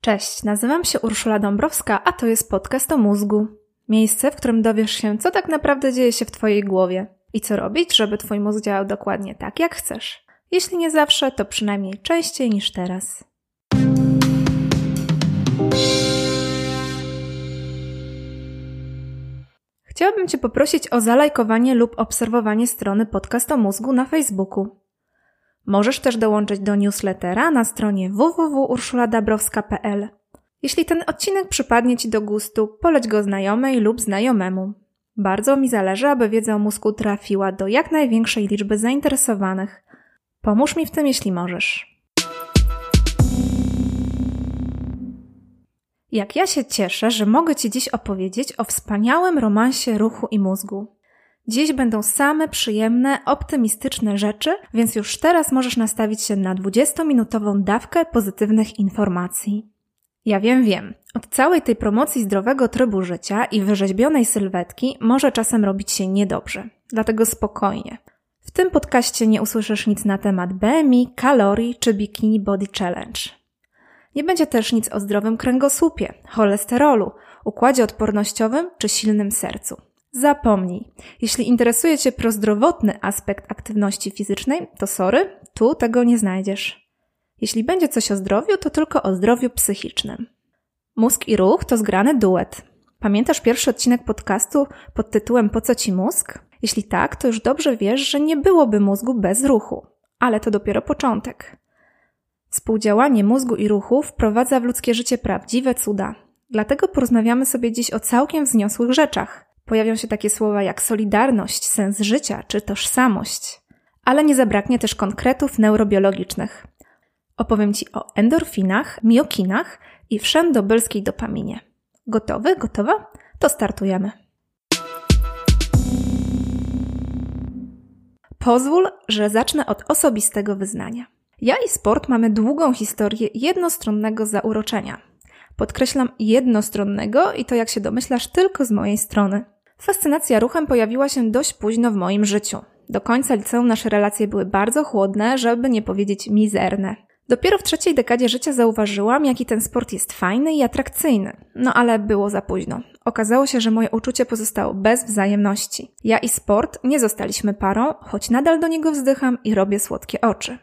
Cześć, nazywam się Urszula Dąbrowska, a to jest podcast o mózgu. Miejsce, w którym dowiesz się, co tak naprawdę dzieje się w Twojej głowie i co robić, żeby Twój mózg działał dokładnie tak, jak chcesz. Jeśli nie zawsze, to przynajmniej częściej niż teraz. Chciałabym Cię poprosić o zalajkowanie lub obserwowanie strony Podcast o Mózgu na Facebooku. Możesz też dołączyć do newslettera na stronie www.urszuladabrowska.pl. Jeśli ten odcinek przypadnie Ci do gustu, poleć go znajomej lub znajomemu. Bardzo mi zależy, aby wiedza o mózgu trafiła do jak największej liczby zainteresowanych. Pomóż mi w tym, jeśli możesz. Jak ja się cieszę, że mogę Ci dziś opowiedzieć o wspaniałym romansie ruchu i mózgu. Dziś będą same przyjemne, optymistyczne rzeczy, więc już teraz możesz nastawić się na 20-minutową dawkę pozytywnych informacji. Ja wiem, wiem. Od całej tej promocji zdrowego trybu życia i wyrzeźbionej sylwetki może czasem robić się niedobrze. Dlatego spokojnie. W tym podcaście nie usłyszysz nic na temat BMI, kalorii czy Bikini Body Challenge. Nie będzie też nic o zdrowym kręgosłupie, cholesterolu, układzie odpornościowym czy silnym sercu. Zapomnij. Jeśli interesuje Cię prozdrowotny aspekt aktywności fizycznej, to sorry, tu tego nie znajdziesz. Jeśli będzie coś o zdrowiu, to tylko o zdrowiu psychicznym. Mózg i ruch to zgrany duet. Pamiętasz pierwszy odcinek podcastu pod tytułem Po co ci mózg? Jeśli tak, to już dobrze wiesz, że nie byłoby mózgu bez ruchu. Ale to dopiero początek. Współdziałanie mózgu i ruchu wprowadza w ludzkie życie prawdziwe cuda. Dlatego porozmawiamy sobie dziś o całkiem wzniosłych rzeczach. Pojawią się takie słowa jak solidarność, sens życia czy tożsamość. Ale nie zabraknie też konkretów neurobiologicznych. Opowiem Ci o endorfinach, miokinach i wszędobylskiej dopaminie. Gotowy? Gotowa? To startujemy. Pozwól, że zacznę od osobistego wyznania. Ja i sport mamy długą historię jednostronnego zauroczenia. Podkreślam jednostronnego i to, jak się domyślasz, tylko z mojej strony. Fascynacja ruchem pojawiła się dość późno w moim życiu. Do końca liceum nasze relacje były bardzo chłodne, żeby nie powiedzieć mizerne. Dopiero w trzeciej dekadzie życia zauważyłam, jaki ten sport jest fajny i atrakcyjny. No ale było za późno. Okazało się, że moje uczucie pozostało bez wzajemności. Ja i sport nie zostaliśmy parą, choć nadal do niego wzdycham i robię słodkie oczy.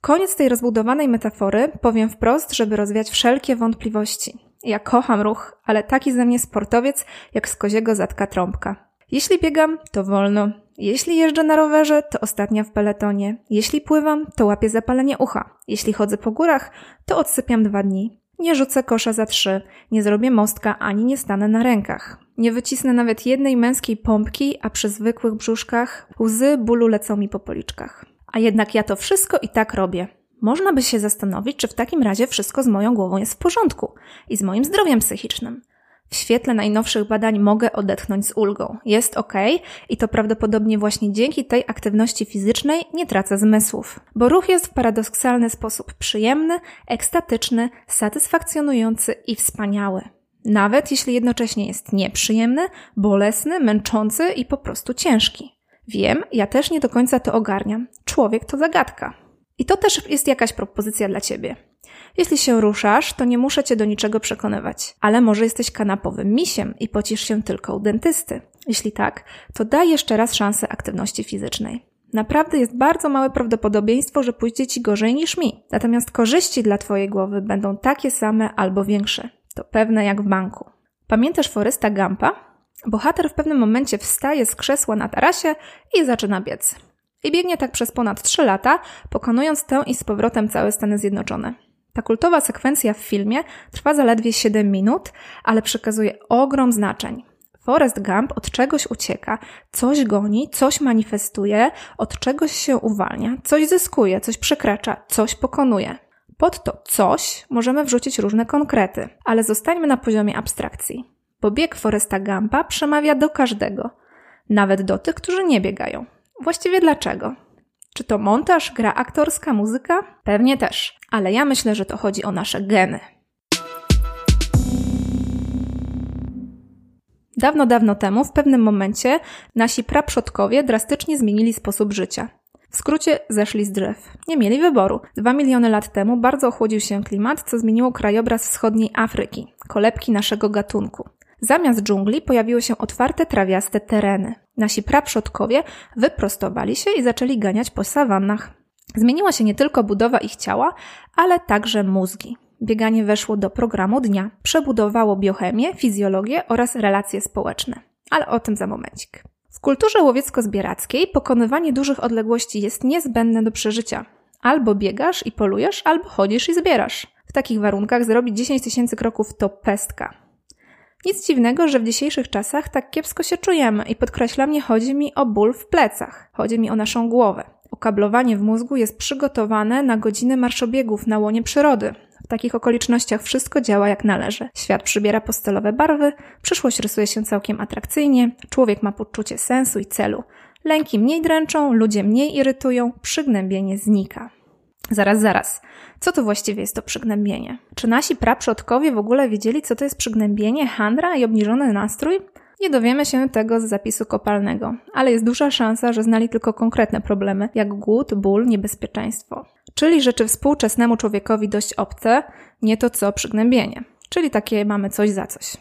Koniec tej rozbudowanej metafory powiem wprost, żeby rozwiać wszelkie wątpliwości. Ja kocham ruch, ale taki ze mnie sportowiec, jak z koziego zatka trąbka. Jeśli biegam, to wolno. Jeśli jeżdżę na rowerze, to ostatnia w peletonie. Jeśli pływam, to łapię zapalenie ucha. Jeśli chodzę po górach, to odsypiam dwa dni. Nie rzucę kosza za trzy, nie zrobię mostka ani nie stanę na rękach. Nie wycisnę nawet jednej męskiej pompki, a przy zwykłych brzuszkach łzy bólu lecą mi po policzkach. A jednak ja to wszystko i tak robię. Można by się zastanowić, czy w takim razie wszystko z moją głową jest w porządku i z moim zdrowiem psychicznym. W świetle najnowszych badań mogę odetchnąć z ulgą. Jest ok i to prawdopodobnie właśnie dzięki tej aktywności fizycznej nie tracę zmysłów. Bo ruch jest w paradoksalny sposób przyjemny, ekstatyczny, satysfakcjonujący i wspaniały. Nawet jeśli jednocześnie jest nieprzyjemny, bolesny, męczący i po prostu ciężki. Wiem, ja też nie do końca to ogarniam. Człowiek to zagadka. I to też jest jakaś propozycja dla ciebie. Jeśli się ruszasz, to nie muszę cię do niczego przekonywać, ale może jesteś kanapowym misiem i pocisz się tylko u dentysty. Jeśli tak, to daj jeszcze raz szansę aktywności fizycznej. Naprawdę jest bardzo małe prawdopodobieństwo, że pójdzie ci gorzej niż mi. Natomiast korzyści dla twojej głowy będą takie same albo większe. To pewne jak w banku. Pamiętasz Foresta Gampa? Bohater w pewnym momencie wstaje z krzesła na tarasie i zaczyna biec. I biegnie tak przez ponad 3 lata, pokonując tę i z powrotem całe Stany Zjednoczone. Ta kultowa sekwencja w filmie trwa zaledwie 7 minut, ale przekazuje ogrom znaczeń. Forrest Gump od czegoś ucieka, coś goni, coś manifestuje, od czegoś się uwalnia, coś zyskuje, coś przekracza, coś pokonuje. Pod to coś możemy wrzucić różne konkrety, ale zostańmy na poziomie abstrakcji. Bo bieg Foresta Gumpa przemawia do każdego, nawet do tych, którzy nie biegają. Właściwie dlaczego? Czy to montaż, gra aktorska, muzyka? Pewnie też, ale ja myślę, że to chodzi o nasze geny. Dawno, dawno temu, w pewnym momencie, nasi praprzodkowie drastycznie zmienili sposób życia. W skrócie zeszli z drzew. Nie mieli wyboru. Dwa miliony lat temu bardzo ochłodził się klimat, co zmieniło krajobraz wschodniej Afryki, kolebki naszego gatunku. Zamiast dżungli pojawiły się otwarte, trawiaste tereny. Nasi praprzodkowie wyprostowali się i zaczęli ganiać po sawannach. Zmieniła się nie tylko budowa ich ciała, ale także mózgi. Bieganie weszło do programu dnia, przebudowało biochemię, fizjologię oraz relacje społeczne. Ale o tym za momencik. W kulturze łowiecko-zbierackiej pokonywanie dużych odległości jest niezbędne do przeżycia. Albo biegasz i polujesz, albo chodzisz i zbierasz. W takich warunkach zrobić 10 tysięcy kroków to pestka. Nic dziwnego, że w dzisiejszych czasach tak kiepsko się czujemy i podkreślam, nie chodzi mi o ból w plecach. Chodzi mi o naszą głowę. Okablowanie w mózgu jest przygotowane na godziny marszobiegów na łonie przyrody. W takich okolicznościach wszystko działa jak należy. Świat przybiera postelowe barwy, przyszłość rysuje się całkiem atrakcyjnie, człowiek ma poczucie sensu i celu. Lęki mniej dręczą, ludzie mniej irytują, przygnębienie znika. Zaraz, zaraz. Co to właściwie jest to przygnębienie? Czy nasi praprzodkowie w ogóle wiedzieli, co to jest przygnębienie, handra i obniżony nastrój? Nie dowiemy się tego z zapisu kopalnego, ale jest duża szansa, że znali tylko konkretne problemy, jak głód, ból, niebezpieczeństwo. Czyli rzeczy współczesnemu człowiekowi dość obce, nie to co przygnębienie. Czyli takie mamy coś za coś.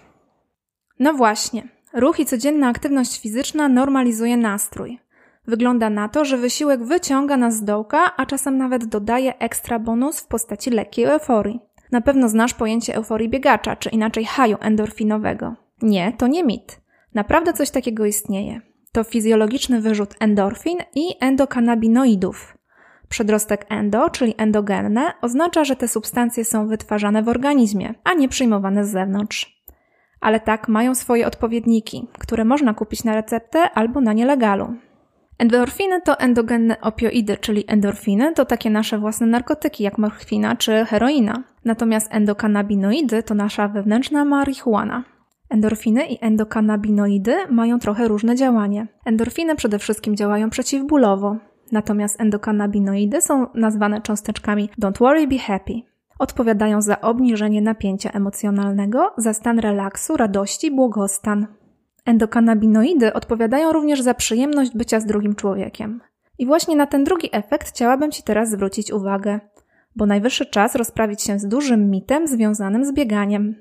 No właśnie, ruch i codzienna aktywność fizyczna normalizuje nastrój. Wygląda na to, że wysiłek wyciąga nas z dołka, a czasem nawet dodaje ekstra bonus w postaci lekkiej euforii. Na pewno znasz pojęcie euforii biegacza, czy inaczej haju endorfinowego. Nie, to nie mit. Naprawdę coś takiego istnieje. To fizjologiczny wyrzut endorfin i endokannabinoidów. Przedrostek endo, czyli endogenne, oznacza, że te substancje są wytwarzane w organizmie, a nie przyjmowane z zewnątrz. Ale tak mają swoje odpowiedniki, które można kupić na receptę albo na nielegalu. Endorfiny to endogenne opioidy, czyli endorfiny to takie nasze własne narkotyki jak morfina czy heroina. Natomiast endokannabinoidy to nasza wewnętrzna marihuana. Endorfiny i endokannabinoidy mają trochę różne działanie. Endorfiny przede wszystkim działają przeciwbólowo, natomiast endokannabinoidy są nazwane cząsteczkami don't worry, be happy. Odpowiadają za obniżenie napięcia emocjonalnego, za stan relaksu, radości, błogostan. Endokannabinoidy odpowiadają również za przyjemność bycia z drugim człowiekiem. I właśnie na ten drugi efekt chciałabym Ci teraz zwrócić uwagę, bo najwyższy czas rozprawić się z dużym mitem związanym z bieganiem.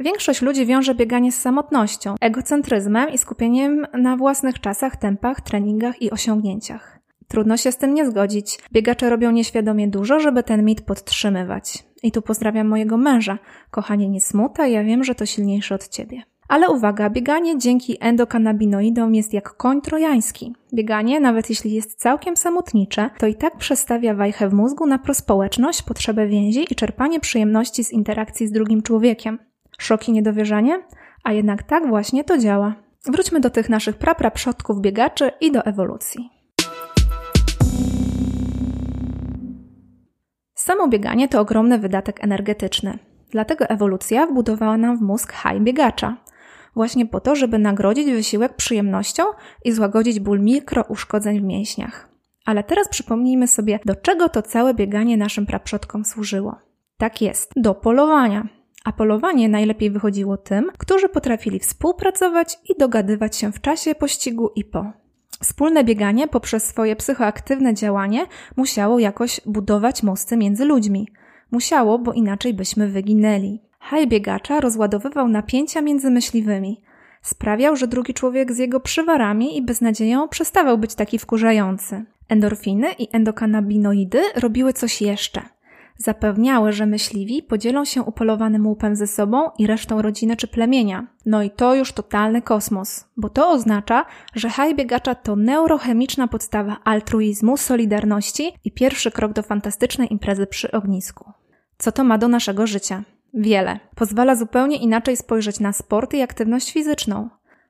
Większość ludzi wiąże bieganie z samotnością, egocentryzmem i skupieniem na własnych czasach, tempach, treningach i osiągnięciach. Trudno się z tym nie zgodzić. Biegacze robią nieświadomie dużo, żeby ten mit podtrzymywać. I tu pozdrawiam mojego męża. Kochanie, nie smuta, ja wiem, że to silniejsze od ciebie. Ale uwaga, bieganie dzięki endokannabinoidom jest jak koń trojański. Bieganie, nawet jeśli jest całkiem samotnicze, to i tak przestawia wajchę w mózgu na prospołeczność, potrzebę więzi i czerpanie przyjemności z interakcji z drugim człowiekiem. Szok i niedowierzanie? A jednak tak właśnie to działa. Wróćmy do tych naszych prapraprzodków biegaczy i do ewolucji. Samo bieganie to ogromny wydatek energetyczny. Dlatego ewolucja wbudowała nam w mózg haj biegacza. Właśnie po to, żeby nagrodzić wysiłek przyjemnością i złagodzić ból mikrouszkodzeń w mięśniach. Ale teraz przypomnijmy sobie, do czego to całe bieganie naszym praprzodkom służyło. Tak jest, do polowania. A polowanie najlepiej wychodziło tym, którzy potrafili współpracować i dogadywać się w czasie pościgu i po. Wspólne bieganie poprzez swoje psychoaktywne działanie musiało jakoś budować mosty między ludźmi. Musiało, bo inaczej byśmy wyginęli. Haj biegacza rozładowywał napięcia między myśliwymi. Sprawiał, że drugi człowiek z jego przywarami i beznadzieją przestawał być taki wkurzający. Endorfiny i endokannabinoidy robiły coś jeszcze – Zapewniały, że myśliwi podzielą się upolowanym łupem ze sobą i resztą rodziny czy plemienia. No i to już totalny kosmos, bo to oznacza, że haj biegacza to neurochemiczna podstawa altruizmu, solidarności i pierwszy krok do fantastycznej imprezy przy ognisku. Co to ma do naszego życia? Wiele. Pozwala zupełnie inaczej spojrzeć na sport i aktywność fizyczną.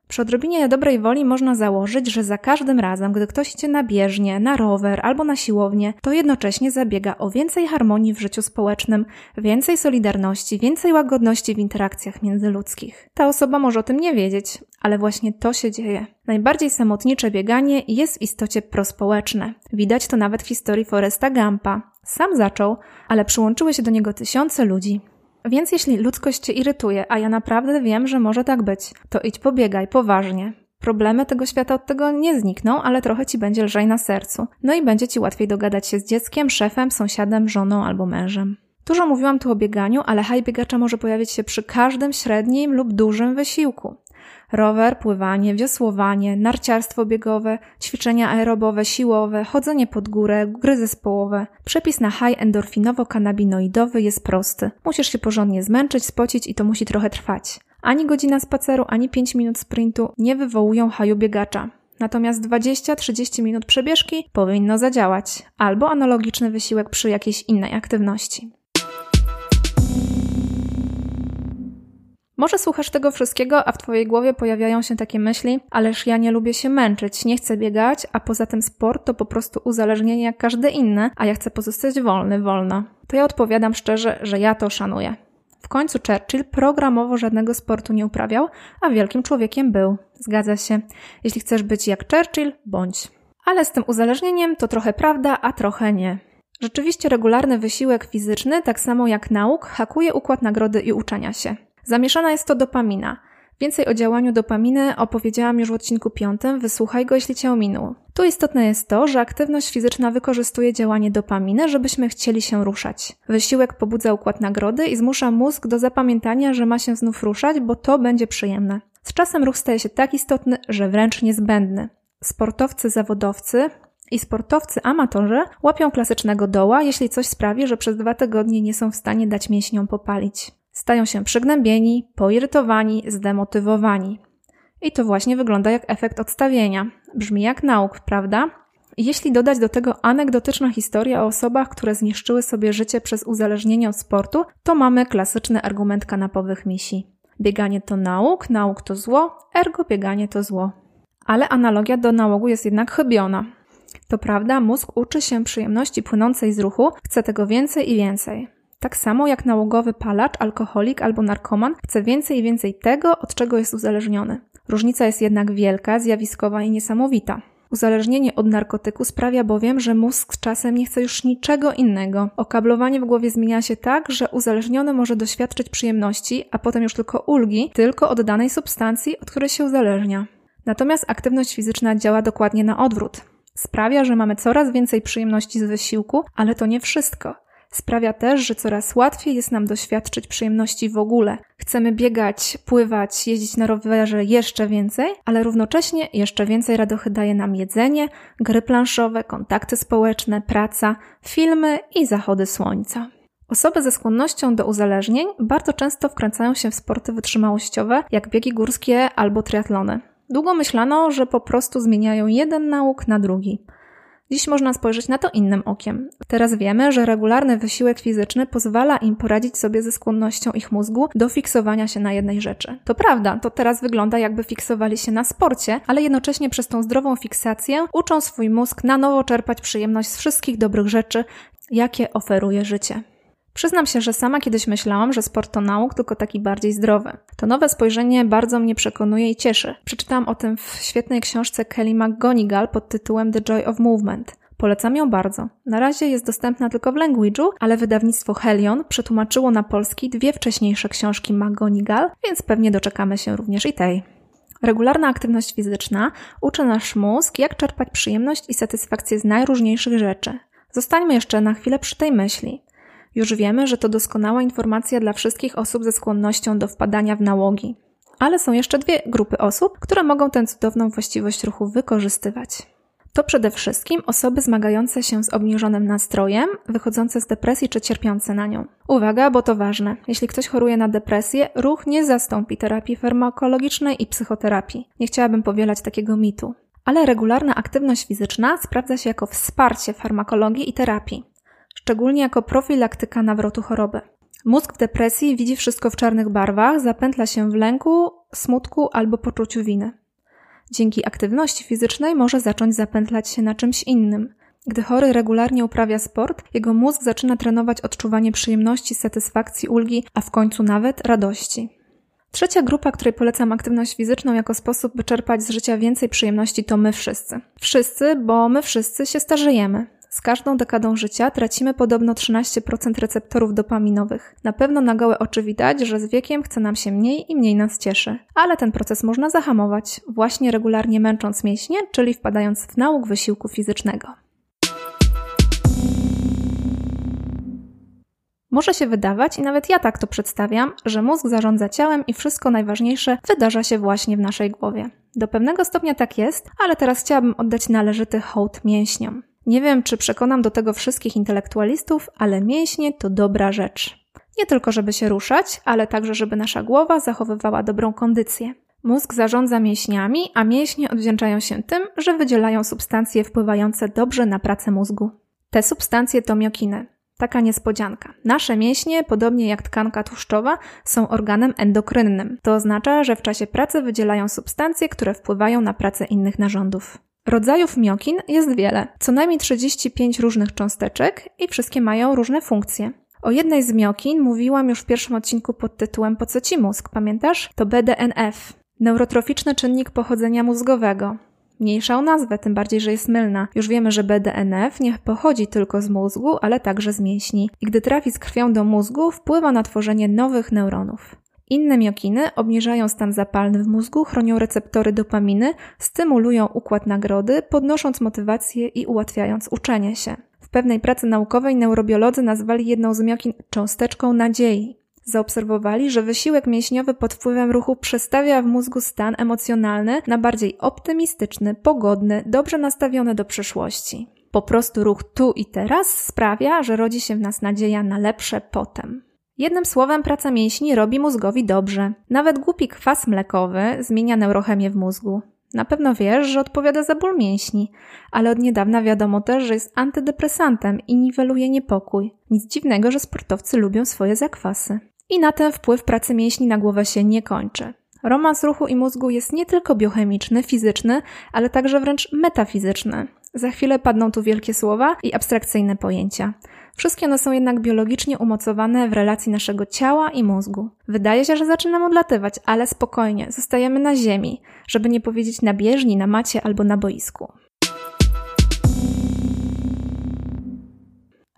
Przy odrobinie dobrej woli można założyć, że za każdym razem, gdy ktoś idzie na bieżnię, na rower albo na siłownię, to jednocześnie zabiega o więcej harmonii w życiu społecznym, więcej solidarności, więcej łagodności w interakcjach międzyludzkich. Ta osoba może o tym nie wiedzieć, ale właśnie to się dzieje. Najbardziej samotnicze bieganie jest w istocie prospołeczne. Widać to nawet w historii Foresta Gampa. Sam zaczął, ale przyłączyły się do niego tysiące ludzi. Więc jeśli ludzkość cię irytuje, a ja naprawdę wiem, że może tak być, to idź pobiegaj poważnie. Problemy tego świata od tego nie znikną, ale trochę ci będzie lżej na sercu. No i będzie ci łatwiej dogadać się z dzieckiem, szefem, sąsiadem, żoną albo mężem. Dużo mówiłam tu o bieganiu, ale haj biegacza może pojawić się przy każdym średnim lub dużym wysiłku. Rower, pływanie, wiosłowanie, narciarstwo biegowe, ćwiczenia aerobowe, siłowe, chodzenie pod górę, gry zespołowe. Przepis na high endorfinowo-kanabinoidowy jest prosty. Musisz się porządnie zmęczyć, spocić i to musi trochę trwać. Ani godzina spaceru, ani 5 minut sprintu nie wywołują haju biegacza. Natomiast 20-30 minut przebieżki powinno zadziałać, albo analogiczny wysiłek przy jakiejś innej aktywności. Może słuchasz tego wszystkiego, a w twojej głowie pojawiają się takie myśli, ależ ja nie lubię się męczyć, nie chcę biegać, a poza tym sport to po prostu uzależnienie jak każde inne, a ja chcę pozostać wolny, wolna. To ja odpowiadam szczerze, że ja to szanuję. W końcu Churchill programowo żadnego sportu nie uprawiał, a wielkim człowiekiem był. Zgadza się. Jeśli chcesz być jak Churchill, bądź. Ale z tym uzależnieniem to trochę prawda, a trochę nie. Rzeczywiście regularny wysiłek fizyczny, tak samo jak nauk, hakuje układ nagrody i uczenia się. Zamieszana jest to dopamina. Więcej o działaniu dopaminy opowiedziałam już w odcinku piątym, wysłuchaj go, jeśli cię ominął. Tu istotne jest to, że aktywność fizyczna wykorzystuje działanie dopaminy, żebyśmy chcieli się ruszać. Wysiłek pobudza układ nagrody i zmusza mózg do zapamiętania, że ma się znów ruszać, bo to będzie przyjemne. Z czasem ruch staje się tak istotny, że wręcz niezbędny. Sportowcy zawodowcy i sportowcy amatorzy łapią klasycznego doła, jeśli coś sprawi, że przez dwa tygodnie nie są w stanie dać mięśniom popalić. Stają się przygnębieni, poirytowani, zdemotywowani. I to właśnie wygląda jak efekt odstawienia. Brzmi jak nauk, prawda? Jeśli dodać do tego anegdotyczną historię o osobach, które zniszczyły sobie życie przez uzależnienie od sportu, to mamy klasyczny argument kanapowych misi. Bieganie to nauk, nauk to zło, ergo bieganie to zło. Ale analogia do nałogu jest jednak chybiona. To prawda, mózg uczy się przyjemności płynącej z ruchu, chce tego więcej i więcej. Tak samo jak nałogowy palacz, alkoholik albo narkoman chce więcej i więcej tego, od czego jest uzależniony. Różnica jest jednak wielka, zjawiskowa i niesamowita. Uzależnienie od narkotyku sprawia bowiem, że mózg czasem nie chce już niczego innego. Okablowanie w głowie zmienia się tak, że uzależniony może doświadczyć przyjemności, a potem już tylko ulgi, tylko od danej substancji, od której się uzależnia. Natomiast aktywność fizyczna działa dokładnie na odwrót. Sprawia, że mamy coraz więcej przyjemności z wysiłku, ale to nie wszystko. Sprawia też, że coraz łatwiej jest nam doświadczyć przyjemności w ogóle. Chcemy biegać, pływać, jeździć na rowerze jeszcze więcej, ale równocześnie jeszcze więcej radochy daje nam jedzenie, gry planszowe, kontakty społeczne, praca, filmy i zachody słońca. Osoby ze skłonnością do uzależnień bardzo często wkręcają się w sporty wytrzymałościowe, jak biegi górskie albo triatlony. Długo myślano, że po prostu zmieniają jeden nauk na drugi. Dziś można spojrzeć na to innym okiem. Teraz wiemy, że regularny wysiłek fizyczny pozwala im poradzić sobie ze skłonnością ich mózgu do fiksowania się na jednej rzeczy. To prawda, to teraz wygląda jakby fiksowali się na sporcie, ale jednocześnie przez tą zdrową fiksację uczą swój mózg na nowo czerpać przyjemność z wszystkich dobrych rzeczy, jakie oferuje życie. Przyznam się, że sama kiedyś myślałam, że sport to nauk, tylko taki bardziej zdrowy. To nowe spojrzenie bardzo mnie przekonuje i cieszy. Przeczytałam o tym w świetnej książce Kelly McGonigal pod tytułem The Joy of Movement. Polecam ją bardzo. Na razie jest dostępna tylko w language'u, ale wydawnictwo Helion przetłumaczyło na polski dwie wcześniejsze książki McGonigal, więc pewnie doczekamy się również i tej. Regularna aktywność fizyczna uczy nasz mózg, jak czerpać przyjemność i satysfakcję z najróżniejszych rzeczy. Zostańmy jeszcze na chwilę przy tej myśli. Już wiemy, że to doskonała informacja dla wszystkich osób ze skłonnością do wpadania w nałogi. Ale są jeszcze dwie grupy osób, które mogą tę cudowną właściwość ruchu wykorzystywać. To przede wszystkim osoby zmagające się z obniżonym nastrojem, wychodzące z depresji czy cierpiące na nią. Uwaga, bo to ważne. Jeśli ktoś choruje na depresję, ruch nie zastąpi terapii farmakologicznej i psychoterapii. Nie chciałabym powielać takiego mitu. Ale regularna aktywność fizyczna sprawdza się jako wsparcie farmakologii i terapii szczególnie jako profilaktyka nawrotu choroby. Mózg w depresji widzi wszystko w czarnych barwach, zapętla się w lęku, smutku albo poczuciu winy. Dzięki aktywności fizycznej może zacząć zapętlać się na czymś innym. Gdy chory regularnie uprawia sport, jego mózg zaczyna trenować odczuwanie przyjemności, satysfakcji, ulgi, a w końcu nawet radości. Trzecia grupa, której polecam aktywność fizyczną jako sposób, by czerpać z życia więcej przyjemności, to my wszyscy. Wszyscy, bo my wszyscy się starzejemy. Z każdą dekadą życia tracimy podobno 13% receptorów dopaminowych. Na pewno na gołe oczy widać, że z wiekiem chce nam się mniej i mniej nas cieszy. Ale ten proces można zahamować, właśnie regularnie męcząc mięśnie, czyli wpadając w nauk wysiłku fizycznego. Może się wydawać, i nawet ja tak to przedstawiam, że mózg zarządza ciałem i wszystko najważniejsze wydarza się właśnie w naszej głowie. Do pewnego stopnia tak jest, ale teraz chciałabym oddać należyty hołd mięśniom. Nie wiem, czy przekonam do tego wszystkich intelektualistów, ale mięśnie to dobra rzecz. Nie tylko, żeby się ruszać, ale także, żeby nasza głowa zachowywała dobrą kondycję. Mózg zarządza mięśniami, a mięśnie odwdzięczają się tym, że wydzielają substancje wpływające dobrze na pracę mózgu. Te substancje to miokiny. Taka niespodzianka. Nasze mięśnie, podobnie jak tkanka tłuszczowa, są organem endokrynnym. To oznacza, że w czasie pracy wydzielają substancje, które wpływają na pracę innych narządów. Rodzajów miokin jest wiele, co najmniej 35 różnych cząsteczek i wszystkie mają różne funkcje. O jednej z miokin mówiłam już w pierwszym odcinku pod tytułem Po co ci mózg, pamiętasz? To BDNF, neurotroficzny czynnik pochodzenia mózgowego. Mniejsza o nazwę, tym bardziej, że jest mylna. Już wiemy, że BDNF nie pochodzi tylko z mózgu, ale także z mięśni. I gdy trafi z krwią do mózgu, wpływa na tworzenie nowych neuronów. Inne miokiny obniżają stan zapalny w mózgu, chronią receptory dopaminy, stymulują układ nagrody, podnosząc motywację i ułatwiając uczenie się. W pewnej pracy naukowej neurobiolodzy nazwali jedną z miokin cząsteczką nadziei. Zaobserwowali, że wysiłek mięśniowy pod wpływem ruchu przestawia w mózgu stan emocjonalny na bardziej optymistyczny, pogodny, dobrze nastawiony do przyszłości. Po prostu ruch tu i teraz sprawia, że rodzi się w nas nadzieja na lepsze potem. Jednym słowem, praca mięśni robi mózgowi dobrze. Nawet głupi kwas mlekowy zmienia neurochemię w mózgu. Na pewno wiesz, że odpowiada za ból mięśni, ale od niedawna wiadomo też, że jest antydepresantem i niweluje niepokój. Nic dziwnego, że sportowcy lubią swoje zakwasy. I na ten wpływ pracy mięśni na głowę się nie kończy. Romans ruchu i mózgu jest nie tylko biochemiczny, fizyczny, ale także wręcz metafizyczny. Za chwilę padną tu wielkie słowa i abstrakcyjne pojęcia. Wszystkie one są jednak biologicznie umocowane w relacji naszego ciała i mózgu. Wydaje się, że zaczynam odlatywać, ale spokojnie, zostajemy na ziemi, żeby nie powiedzieć na bieżni, na macie albo na boisku.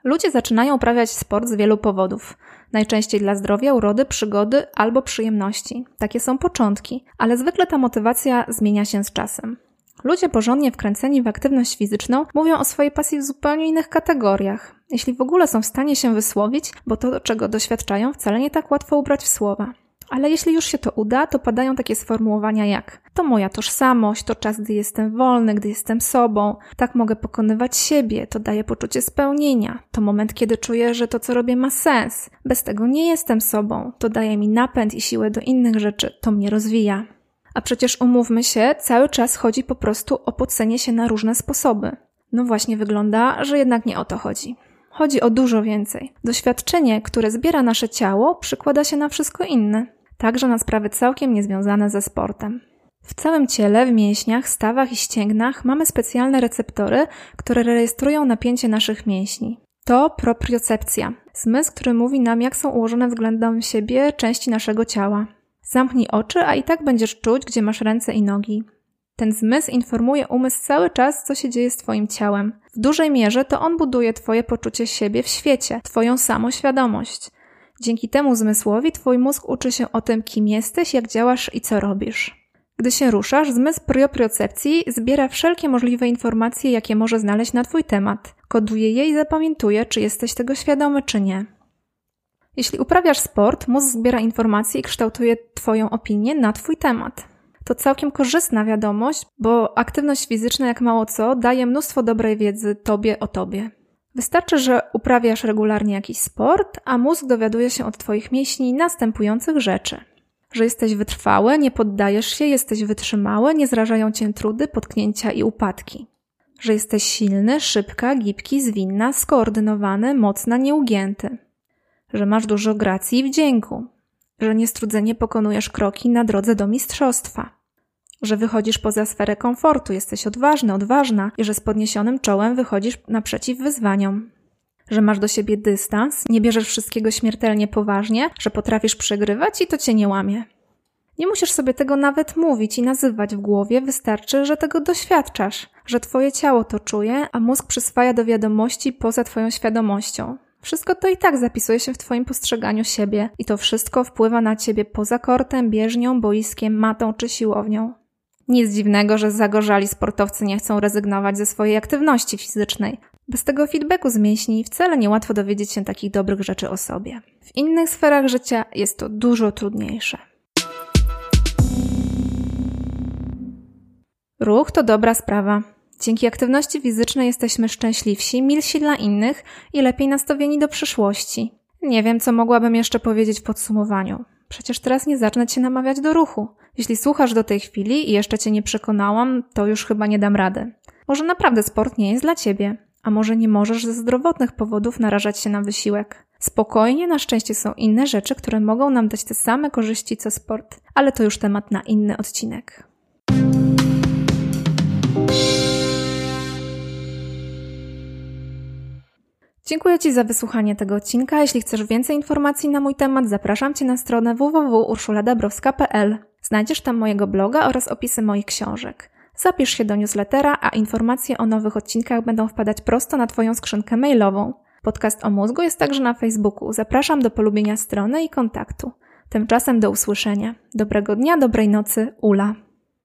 Ludzie zaczynają uprawiać sport z wielu powodów. Najczęściej dla zdrowia, urody, przygody albo przyjemności. Takie są początki, ale zwykle ta motywacja zmienia się z czasem. Ludzie porządnie wkręceni w aktywność fizyczną mówią o swojej pasji w zupełnie innych kategoriach. Jeśli w ogóle są w stanie się wysłowić, bo to, czego doświadczają, wcale nie tak łatwo ubrać w słowa. Ale jeśli już się to uda, to padają takie sformułowania jak to moja tożsamość, to czas, gdy jestem wolny, gdy jestem sobą, tak mogę pokonywać siebie, to daje poczucie spełnienia, to moment, kiedy czuję, że to, co robię, ma sens. Bez tego nie jestem sobą, to daje mi napęd i siłę do innych rzeczy, to mnie rozwija. A przecież umówmy się, cały czas chodzi po prostu o pocenie się na różne sposoby. No właśnie wygląda, że jednak nie o to chodzi. Chodzi o dużo więcej. Doświadczenie, które zbiera nasze ciało, przykłada się na wszystko inne, także na sprawy całkiem niezwiązane ze sportem. W całym ciele, w mięśniach, stawach i ścięgnach mamy specjalne receptory, które rejestrują napięcie naszych mięśni. To propriocepcja, zmysł, który mówi nam, jak są ułożone względem siebie części naszego ciała. Zamknij oczy, a i tak będziesz czuć, gdzie masz ręce i nogi. Ten zmysł informuje umysł cały czas, co się dzieje z Twoim ciałem. W dużej mierze to on buduje Twoje poczucie siebie w świecie, Twoją samoświadomość. Dzięki temu zmysłowi Twój mózg uczy się o tym, kim jesteś, jak działasz i co robisz. Gdy się ruszasz, zmysł propriocepcji zbiera wszelkie możliwe informacje, jakie może znaleźć na Twój temat. Koduje je i zapamiętuje, czy jesteś tego świadomy, czy nie. Jeśli uprawiasz sport, mózg zbiera informacje i kształtuje Twoją opinię na Twój temat. To całkiem korzystna wiadomość, bo aktywność fizyczna, jak mało co, daje mnóstwo dobrej wiedzy Tobie o Tobie. Wystarczy, że uprawiasz regularnie jakiś sport, a mózg dowiaduje się od Twoich mięśni następujących rzeczy. Że jesteś wytrwały, nie poddajesz się, jesteś wytrzymały, nie zrażają Cię trudy, potknięcia i upadki. Że jesteś silny, szybka, gibki, zwinna, skoordynowany, mocna, nieugięty że masz dużo gracji i wdzięku, że niestrudzenie pokonujesz kroki na drodze do mistrzostwa, że wychodzisz poza sferę komfortu, jesteś odważny, odważna i że z podniesionym czołem wychodzisz naprzeciw wyzwaniom. Że masz do siebie dystans, nie bierzesz wszystkiego śmiertelnie poważnie, że potrafisz przegrywać i to cię nie łamie. Nie musisz sobie tego nawet mówić i nazywać w głowie, wystarczy, że tego doświadczasz, że twoje ciało to czuje, a mózg przyswaja do wiadomości poza twoją świadomością. Wszystko to i tak zapisuje się w Twoim postrzeganiu siebie i to wszystko wpływa na Ciebie poza kortem, bieżnią, boiskiem, matą czy siłownią. Nic dziwnego, że zagorzali sportowcy nie chcą rezygnować ze swojej aktywności fizycznej. Bez tego feedbacku z mięśni wcale niełatwo dowiedzieć się takich dobrych rzeczy o sobie. W innych sferach życia jest to dużo trudniejsze. Ruch to dobra sprawa. Dzięki aktywności fizycznej jesteśmy szczęśliwsi, milsi dla innych i lepiej nastawieni do przyszłości. Nie wiem, co mogłabym jeszcze powiedzieć w podsumowaniu. Przecież teraz nie zacznę cię namawiać do ruchu. Jeśli słuchasz do tej chwili i jeszcze cię nie przekonałam, to już chyba nie dam rady. Może naprawdę sport nie jest dla ciebie, a może nie możesz ze zdrowotnych powodów narażać się na wysiłek. Spokojnie, na szczęście są inne rzeczy, które mogą nam dać te same korzyści co sport, ale to już temat na inny odcinek. Dziękuję Ci za wysłuchanie tego odcinka. Jeśli chcesz więcej informacji na mój temat, zapraszam Cię na stronę www.urszuladabrowska.pl. Znajdziesz tam mojego bloga oraz opisy moich książek. Zapisz się do newslettera, a informacje o nowych odcinkach będą wpadać prosto na Twoją skrzynkę mailową. Podcast o mózgu jest także na Facebooku. Zapraszam do polubienia strony i kontaktu. Tymczasem do usłyszenia. Dobrego dnia, dobrej nocy, Ula.